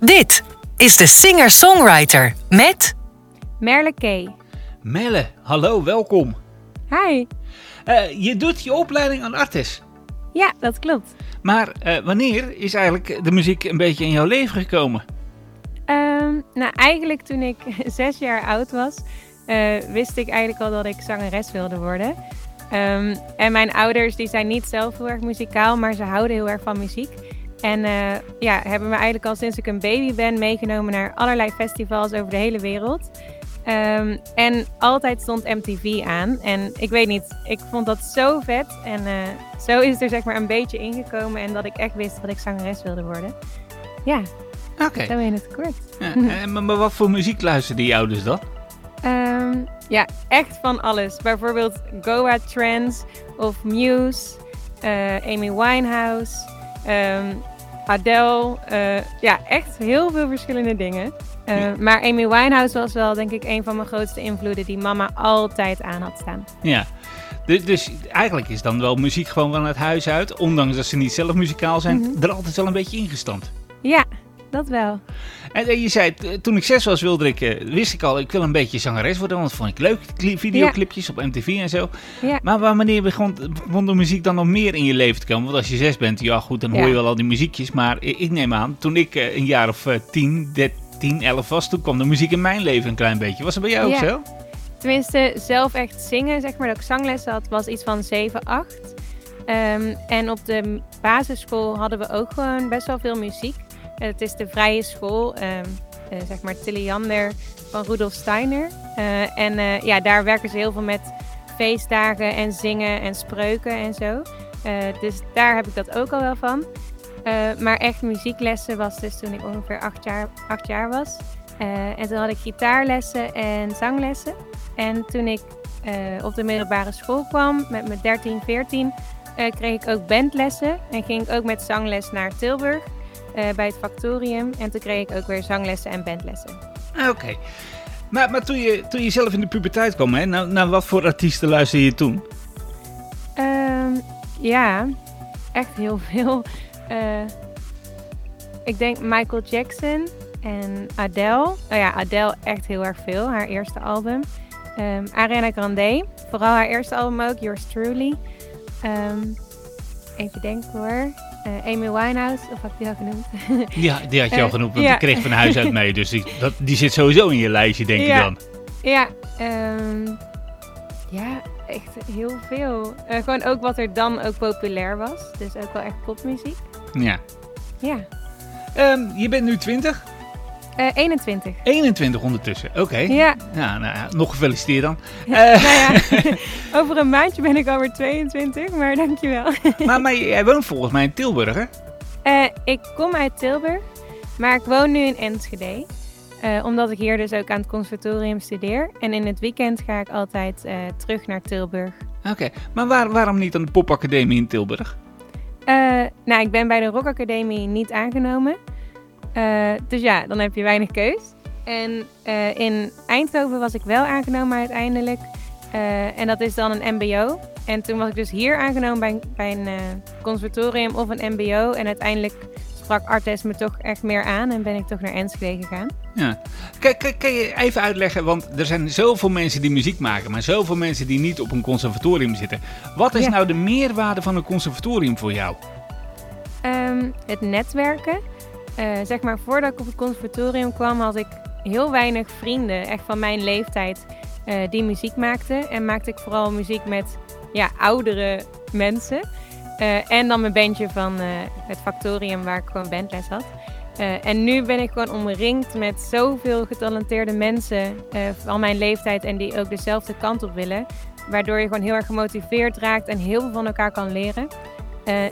Dit is de singer-songwriter met Merle Kay. Melle, hallo, welkom. Hi. Eh, je doet je opleiding aan artis. Ja, dat klopt. Maar eh, wanneer is eigenlijk de muziek een beetje in jouw leven gekomen? Ehm, nou, eigenlijk toen ik zes jaar oud was, eh, wist ik eigenlijk al dat ik zangeres wilde worden. Ehm, en mijn ouders die zijn niet zelf heel erg muzikaal, maar ze houden heel erg van muziek. En eh, ja, hebben me eigenlijk al sinds ik een baby ben meegenomen naar allerlei festivals over de hele wereld. Ehm, en altijd stond MTV aan. En ik weet niet, ik vond dat zo vet. En eh, zo is het er zeg maar een beetje ingekomen. En dat ik echt wist dat ik zangeres wilde worden. Ja, Oké. zo in het kort. Ja, eh, maar, wat voor muziek luisterden die ouders dan? Ehm, ja, echt van alles. Bijvoorbeeld Goa Trends of Muse, Amy Winehouse, ehm, Adele. eh, ja, echt heel veel verschillende dingen. Eh, Ja. Maar Amy Winehouse was wel, denk ik, een van mijn grootste invloeden die mama altijd aan had staan. Ja. Dus, dus eigenlijk is dan wel muziek gewoon van het huis uit, ondanks dat ze niet zelf muzikaal zijn, Mhm. er altijd wel een beetje ingestampt. Ja, dat wel. En eh, je zei, t- toen ik zes was, wilde ik, eh, wist ik al, ik wil een beetje zangeres worden, want dat vond ik leuk. Videoclipjes op MTV en zo. Ja. Maar waar- wanneer begon, begon de muziek dan nog meer in je leven te komen? Want als je zes bent, ja goed, dan hoor Ja. je wel al die muziekjes. Maar ik, neem aan, toen ik eh, een jaar of eh, tien, dertien, elf was, toen kwam de muziek in mijn leven een klein beetje. Was dat bij jou ook zo? Tenminste, zelf echt zingen, zeg maar, dat ik zanglessen had, was iets van 7, 8. Ehm, en op de basisschool hadden we ook gewoon best wel veel muziek. Het is de vrije school, eh, zeg maar Tilly Jander van Rudolf Steiner. Eh, en eh, ja, daar werken ze heel veel met feestdagen en zingen en spreuken en zo. Dus daar heb ik dat ook al wel van. Maar echt muzieklessen was dus toen ik ongeveer acht jaar, jaar was. En toen had ik gitaarlessen en zanglessen. En toen ik op de middelbare school kwam met mijn 13, 14, eh, kreeg ik ook bandlessen. En ging ik ook met zangles naar Tilburg bij het Factorium. En toen kreeg ik ook weer zanglessen en bandlessen. Ah, Oké. Maar, maar toen, je, toen je zelf in de puberteit kwam, hè, naar, naar wat voor artiesten luisterde je toen? Ehm, ja, echt heel veel. Eh, ik denk Michael Jackson en Adele. Oh ja, Adele echt heel erg veel. Haar eerste album. Ehm, Ariana Grande. Vooral haar eerste album ook, Yours Truly. Ehm, even denken hoor. Eh, Amy Winehouse, of heb ik die al genoemd? Ja, die had je al Eh, genoemd, want ja. die kreeg van huis uit mee. Dus die, dat, die zit sowieso in je lijstje, denk Ja. je dan. ja, ehm, ja, echt heel veel. Eh, gewoon ook wat er dan ook populair was. Dus ook wel echt popmuziek. Ja. Ja. Ehm, je bent nu 20, Eh, 21. 21 ondertussen. Oké. Ja, Ja, nou ja, nog gefeliciteerd dan. nou Eh, ja, over een maandje ben ik alweer 22, maar dankjewel. maar, maar jij woont volgens mij in Tilburg, hè? Eh ik kom uit Tilburg, maar ik woon nu in Enschede. Omdat ik hier dus ook aan het conservatorium studeer. En in het weekend ga ik altijd terug naar Tilburg. Oké. Maar waar, waarom niet aan de popacademie in Tilburg? Nou, ik ben bij de Rock Academie niet aangenomen. Eh, dus ja, dan heb je weinig keus. En eh, in Eindhoven was ik wel aangenomen uiteindelijk. Eh, en dat is dan een MBO. En toen was ik dus hier aangenomen bij, bij een conservatorium of een MBO. En uiteindelijk sprak Artes me toch echt meer aan en ben ik toch naar Enschede gegaan. Ja. Kan, kan, kan je even uitleggen, want er zijn zoveel mensen die muziek maken, maar zoveel mensen die niet op een conservatorium zitten. Wat is Ja. nou de meerwaarde van een conservatorium voor jou? Ehm, het netwerken. Eh, zeg maar, voordat ik op het conservatorium kwam, had ik heel weinig vrienden, echt van mijn leeftijd, eh, die muziek maakten. En maakte ik vooral muziek met ja, oudere mensen. Eh, en dan mijn bandje van het Factorium, waar ik gewoon bandles had. En nu ben ik gewoon omringd met zoveel getalenteerde mensen van mijn leeftijd en die ook dezelfde kant op willen. Waardoor je gewoon heel erg gemotiveerd raakt en heel veel van elkaar kan leren.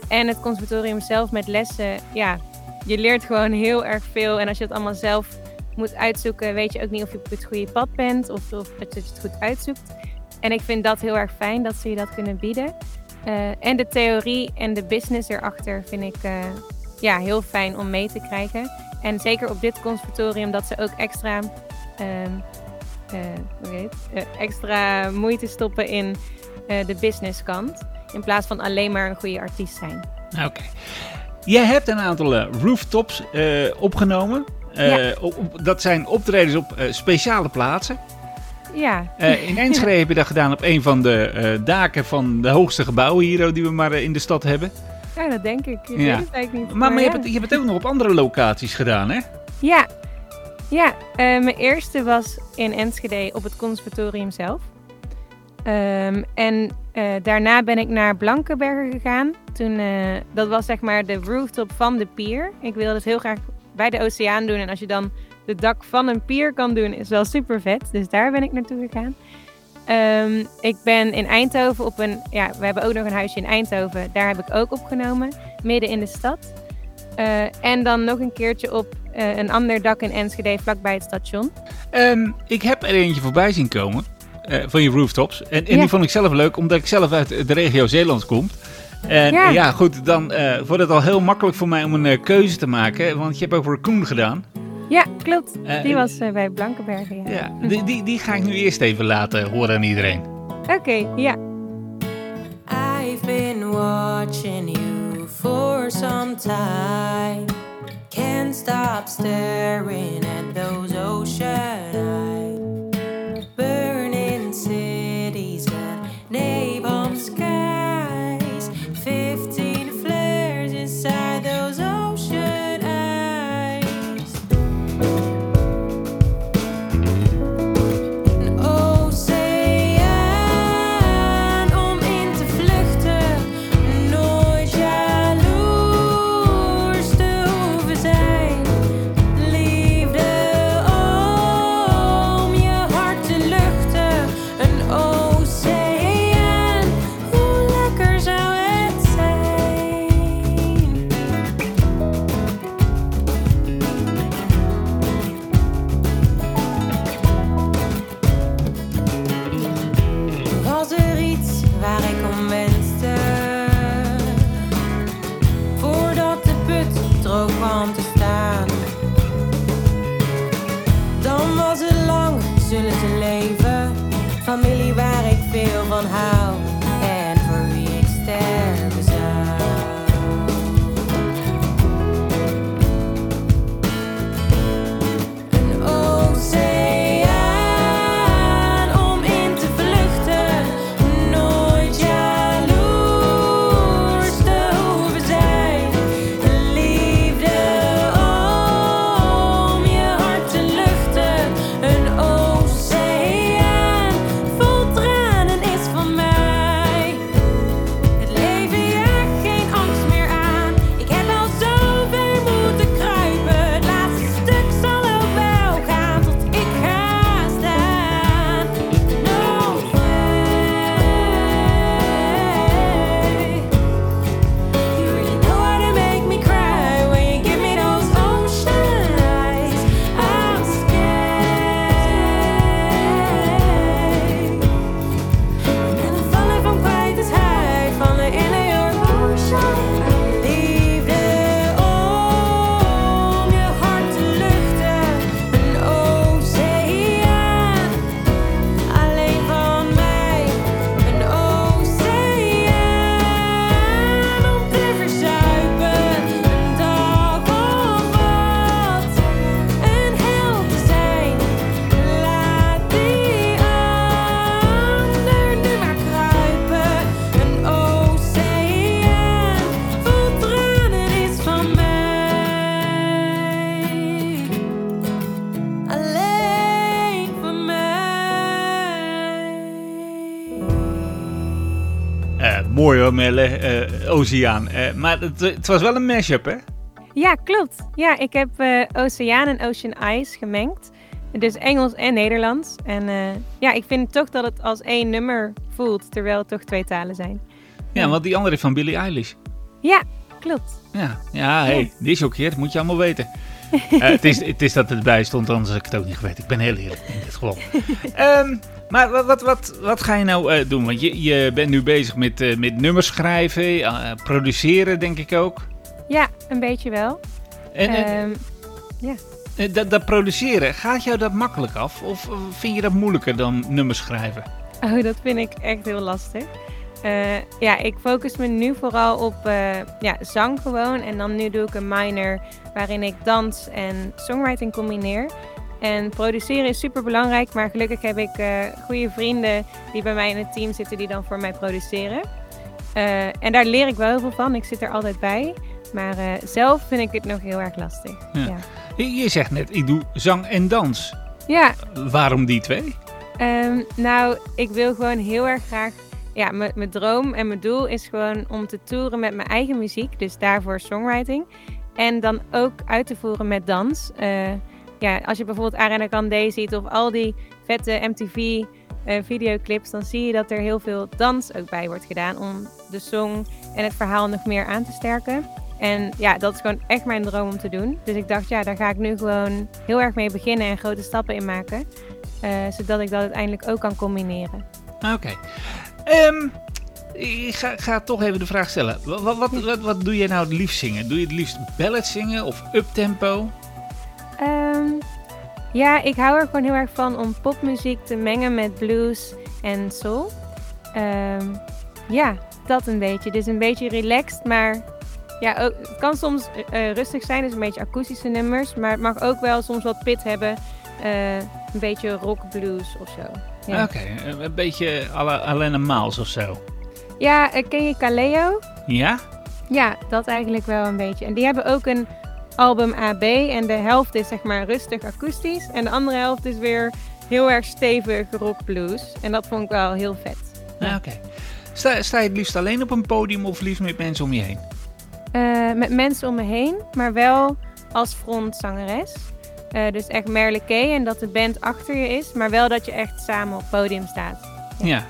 En het conservatorium zelf met lessen, ja, je leert gewoon heel erg veel. En als je het allemaal zelf moet uitzoeken, weet je ook niet of je op het goede pad bent of, of dat je het goed uitzoekt. En ik vind dat heel erg fijn dat ze je dat kunnen bieden. Eh, en de theorie en de business erachter vind ik eh, ja, heel fijn om mee te krijgen. En zeker op dit conservatorium dat ze ook extra, ehm, eh, extra moeite stoppen in de businesskant. In plaats van alleen maar een goede artiest zijn. Oké. Jij hebt een aantal eh, rooftops eh, opgenomen. Eh, Ja. op- op- dat zijn optredens op speciale plaatsen. Ja, in Enschede heb je dat gedaan op een van de daken van de hoogste gebouwen hier die we maar in de stad hebben. ja dat denk ik. Ik Ja. weet het eigenlijk niet. Maar, maar je, ja. hebt het, je hebt het ook nog op andere locaties gedaan, hè? Ja, ja mijn eerste was in Enschede op het conservatorium zelf. Ehm, en eh, daarna ben ik naar Blankenbergen gegaan. Toen, eh, dat was zeg maar de rooftop van de pier. Ik wilde het heel graag bij de oceaan doen. En als je dan de dak van een pier kan doen, is wel super vet. Dus daar ben ik naartoe gegaan. Ehm, ik ben in Eindhoven op een... Ja, we hebben ook nog een huisje in Eindhoven. Daar heb ik ook opgenomen, midden in de stad. Eh, en dan nog een keertje op een ander dak in Enschede, vlakbij het station. Ehm, ik heb er eentje voorbij zien komen eh, van je rooftops. En, en Ja. die vond ik zelf leuk, omdat ik zelf uit de regio Zeeland kom. En ja, Ja. goed, dan eh, wordt het al heel makkelijk voor mij om een eh, keuze te maken. Want je hebt ook Raccoon gedaan. Ja, klopt. Die was eh, bij Blankenbergen, ja. Ja, die, die, die ga ik nu eerst even laten horen aan iedereen. Oké, ja. I've been watching you for some time. Can't stop staring at those ocean So calm. Eh, Oceaan. Eh, maar het, het was wel een mashup, hè? Ja, klopt. Ja, ik heb eh Oceaan en Ocean Eyes gemengd. Dus Engels en Nederlands. En ja, ik vind toch dat het als één nummer voelt, terwijl het toch twee talen zijn. Ja, want die andere is van Billie Eilish. Ja, klopt. Ja, ja hey, die is ook hier, dat moet je allemaal weten. Eh, het, is, het is dat het erbij stond, anders had ik het ook niet geweten. Ik ben heel eerlijk in dit geval. Ehm, maar wat, wat, wat, wat ga je nou eh, doen? Want je, je bent nu bezig met, eh, met nummers schrijven, produceren denk ik ook. Ja, een beetje wel. En eh, Ehm, eh, dat, dat produceren, gaat jou dat makkelijk af? Of vind je dat moeilijker dan nummers schrijven? oh, dat vind ik echt heel lastig. Eh, ja, ik focus me nu vooral op eh, ja, zang gewoon. En dan nu doe ik een minor waarin ik dans en songwriting combineer. En produceren is super belangrijk, maar gelukkig heb ik eh, goede vrienden die bij mij in het team zitten die dan voor mij produceren. En daar leer ik wel heel veel van. Ik zit er altijd bij. Maar zelf vind ik het nog heel erg lastig. Ja. Ja. Je, je zegt net, ik doe zang en dans. ja, Waarom die twee? Ehm, nou, ik wil gewoon heel erg graag. Ja, mijn droom en mijn doel is gewoon om te toeren met mijn eigen muziek. Dus daarvoor songwriting. En dan ook uit te voeren met dans. Eh, ja, als je bijvoorbeeld Ariana Grande ziet of al die vette MTV eh, videoclips, dan zie je dat er heel veel dans ook bij wordt gedaan om de song en het verhaal nog meer aan te sterken. En ja, dat is gewoon echt mijn droom om te doen. Dus ik dacht, ja, daar ga ik nu gewoon heel erg mee beginnen en grote stappen in maken. Eh, zodat ik dat uiteindelijk ook kan combineren. Oké. Ehm, ik ga, ga toch even de vraag stellen. Wat, wat, wat, doe je nou het liefst zingen? Doe je het liefst ballad zingen of uptempo? Ehm, ja, ik hou er gewoon heel erg van om popmuziek te mengen met blues en soul. Ehm, ja, dat een beetje. Dus een beetje relaxed, maar ja, ook, het kan soms eh, rustig zijn, dus een beetje akoestische nummers. Maar het mag ook wel soms wat pit hebben. eh, een beetje rock blues of zo. Ja, Oké, een- een beetje Alena Miles of zo. ja eh, ken je Kaleo? Ja? Ja, dat eigenlijk wel een beetje. En die hebben ook een album AB. En de helft is zeg maar rustig akoestisch. En de andere helft is weer heel erg stevig rock blues. En dat vond ik wel heel vet. Ja. Oké. Sta, sta je het liefst alleen op een podium of liefst met mensen om je heen? Eh, met mensen om me heen, maar wel als frontzangeres. Eh, dus echt Merle Kay en dat de band achter je is. Maar wel dat je echt samen op het podium staat. Ja.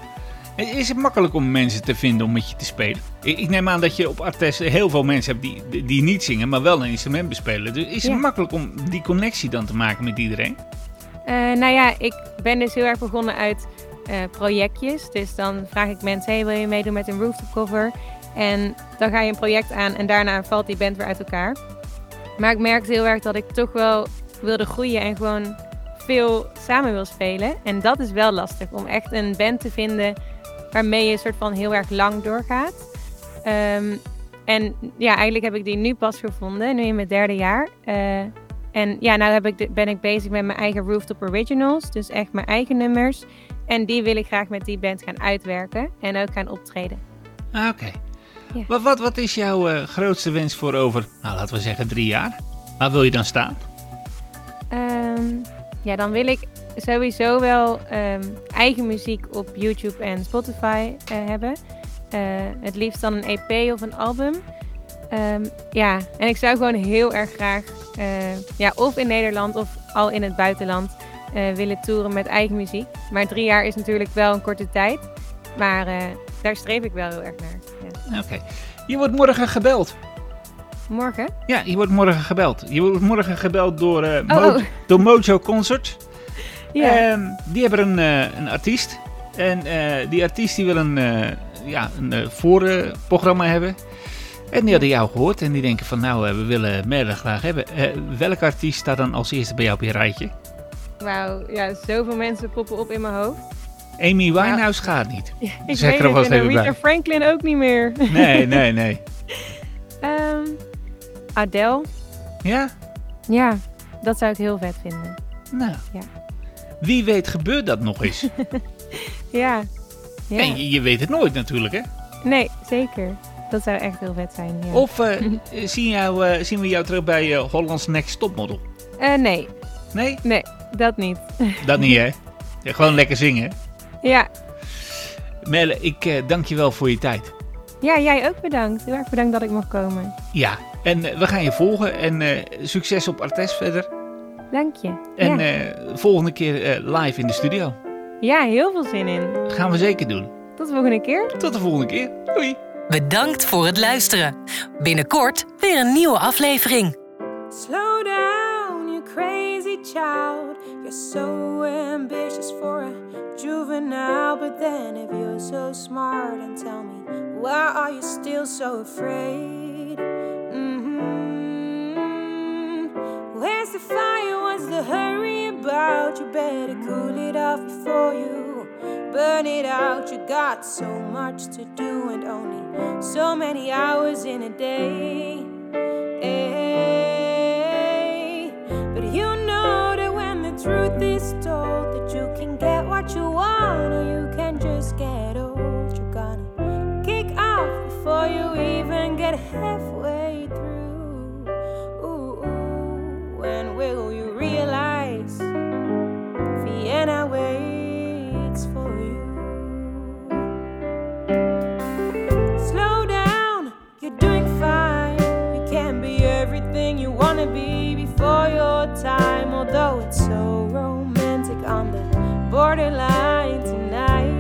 Is het makkelijk om mensen te vinden om met je te spelen? Ik, ik neem aan dat je op Artes heel veel mensen hebt die, die- niet zingen, maar wel een instrument bespelen. Dus is het makkelijk om die connectie dan te maken met iedereen? Eh, nou ja, ik ben dus heel erg begonnen uit eh, projectjes. Dus dan vraag ik mensen, hey, wil je meedoen met een rooftop cover? En dan ga je een project aan en daarna valt die band weer uit elkaar. Maar ik merkte heel erg dat ik toch wel wilde groeien en gewoon veel samen wil spelen. En dat is wel lastig, om echt een band te vinden waarmee je soort van heel erg lang doorgaat. Ehm, en ja, eigenlijk heb ik die nu pas gevonden, nu in mijn derde jaar. Eh, en ja, nou heb ik de- ben ik bezig met mijn eigen Rooftop Originals. Dus echt mijn eigen nummers. En die wil ik graag met die band gaan uitwerken. En ook gaan optreden. Ah, Oké. Ja. Wat, wat, wat is jouw eh, grootste wens voor over, nou, laten we zeggen, drie jaar? Waar wil je dan staan? Ehm, ja, dan wil ik sowieso wel ehm, eigen muziek op YouTube en Spotify eh, hebben. Eh, het liefst dan een EP of een album. Ehm, ja, en ik zou gewoon heel erg graag, eh, ja, of in Nederland of al in het buitenland, willen toeren met eigen muziek. Maar drie jaar is natuurlijk wel een korte tijd. Maar daar streef ik wel heel erg naar. Ja. Oké. Je wordt morgen gebeld. Morgen? Ja, je wordt morgen gebeld. Je wordt morgen gebeld door, Oh, Mo- oh. door Mojo Concert. Ja. Die hebben een, eh, een artiest. En eh, die artiest die wil een, ja, een voorprogramma hebben. En die hadden jou gehoord en die denken van nou, we willen Merle graag hebben. Welke artiest staat dan als eerste bij jou op je rijtje? Wauw, ja, zoveel mensen poppen op in mijn hoofd. Amy Winehouse gaat niet. Ik Zeg weet er en Rita bij. Franklin ook niet meer. Nee, nee, nee. Ehm, Adele. Ja? Ja, dat zou ik heel vet vinden. Nou. Ja. Wie weet gebeurt dat nog eens. Ja. ja. En je, je weet het nooit natuurlijk hè. Nee, zeker. Dat zou echt heel vet zijn. Ja. Of eh, zien, jou, eh, zien we jou terug bij eh, Holland's Next Topmodel? Eh, nee, Nee? nee, dat niet. Dat niet hè. Ja, gewoon lekker zingen. ja. Merle, ik eh, dank je wel voor je tijd. ja, jij ook bedankt. Heel erg bedankt dat ik mocht komen. Ja, en eh, we gaan je volgen en eh, succes op Artes verder. Dank je. En ja. eh, volgende keer eh, live in de studio. ja, heel veel zin in. Gaan we zeker doen. Tot de volgende keer. Tot de volgende keer. Doei. Bedankt voor het luisteren. Binnenkort weer een nieuwe aflevering. Slow down, you crazy child. You're so ambitious for a juvenile. But then, if you're so smart, and tell me, why are you still so afraid? the fire, the hurry about? You better cool it off before you burn it out. You got so much to do and only so many hours in a day. Hey. on the borderline tonight.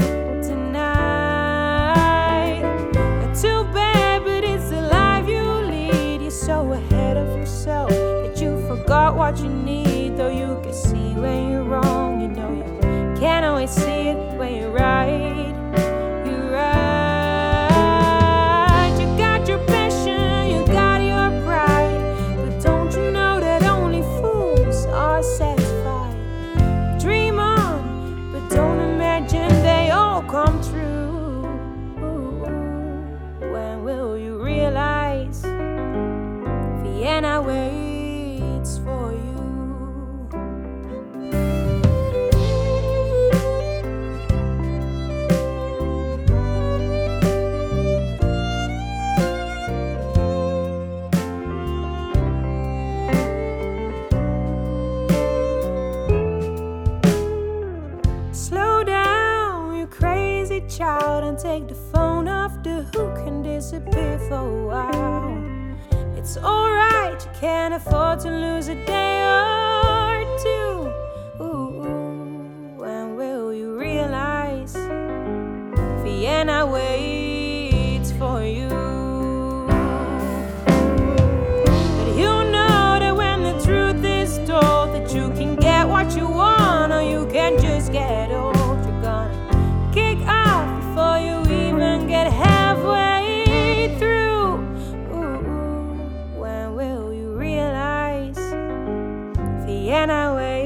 Oh, tonight, too bad, but it's the life you lead. You're so ahead of yourself that you forgot what you need. disappear for a while. It's alright, you can't afford to lose a day. and I wait.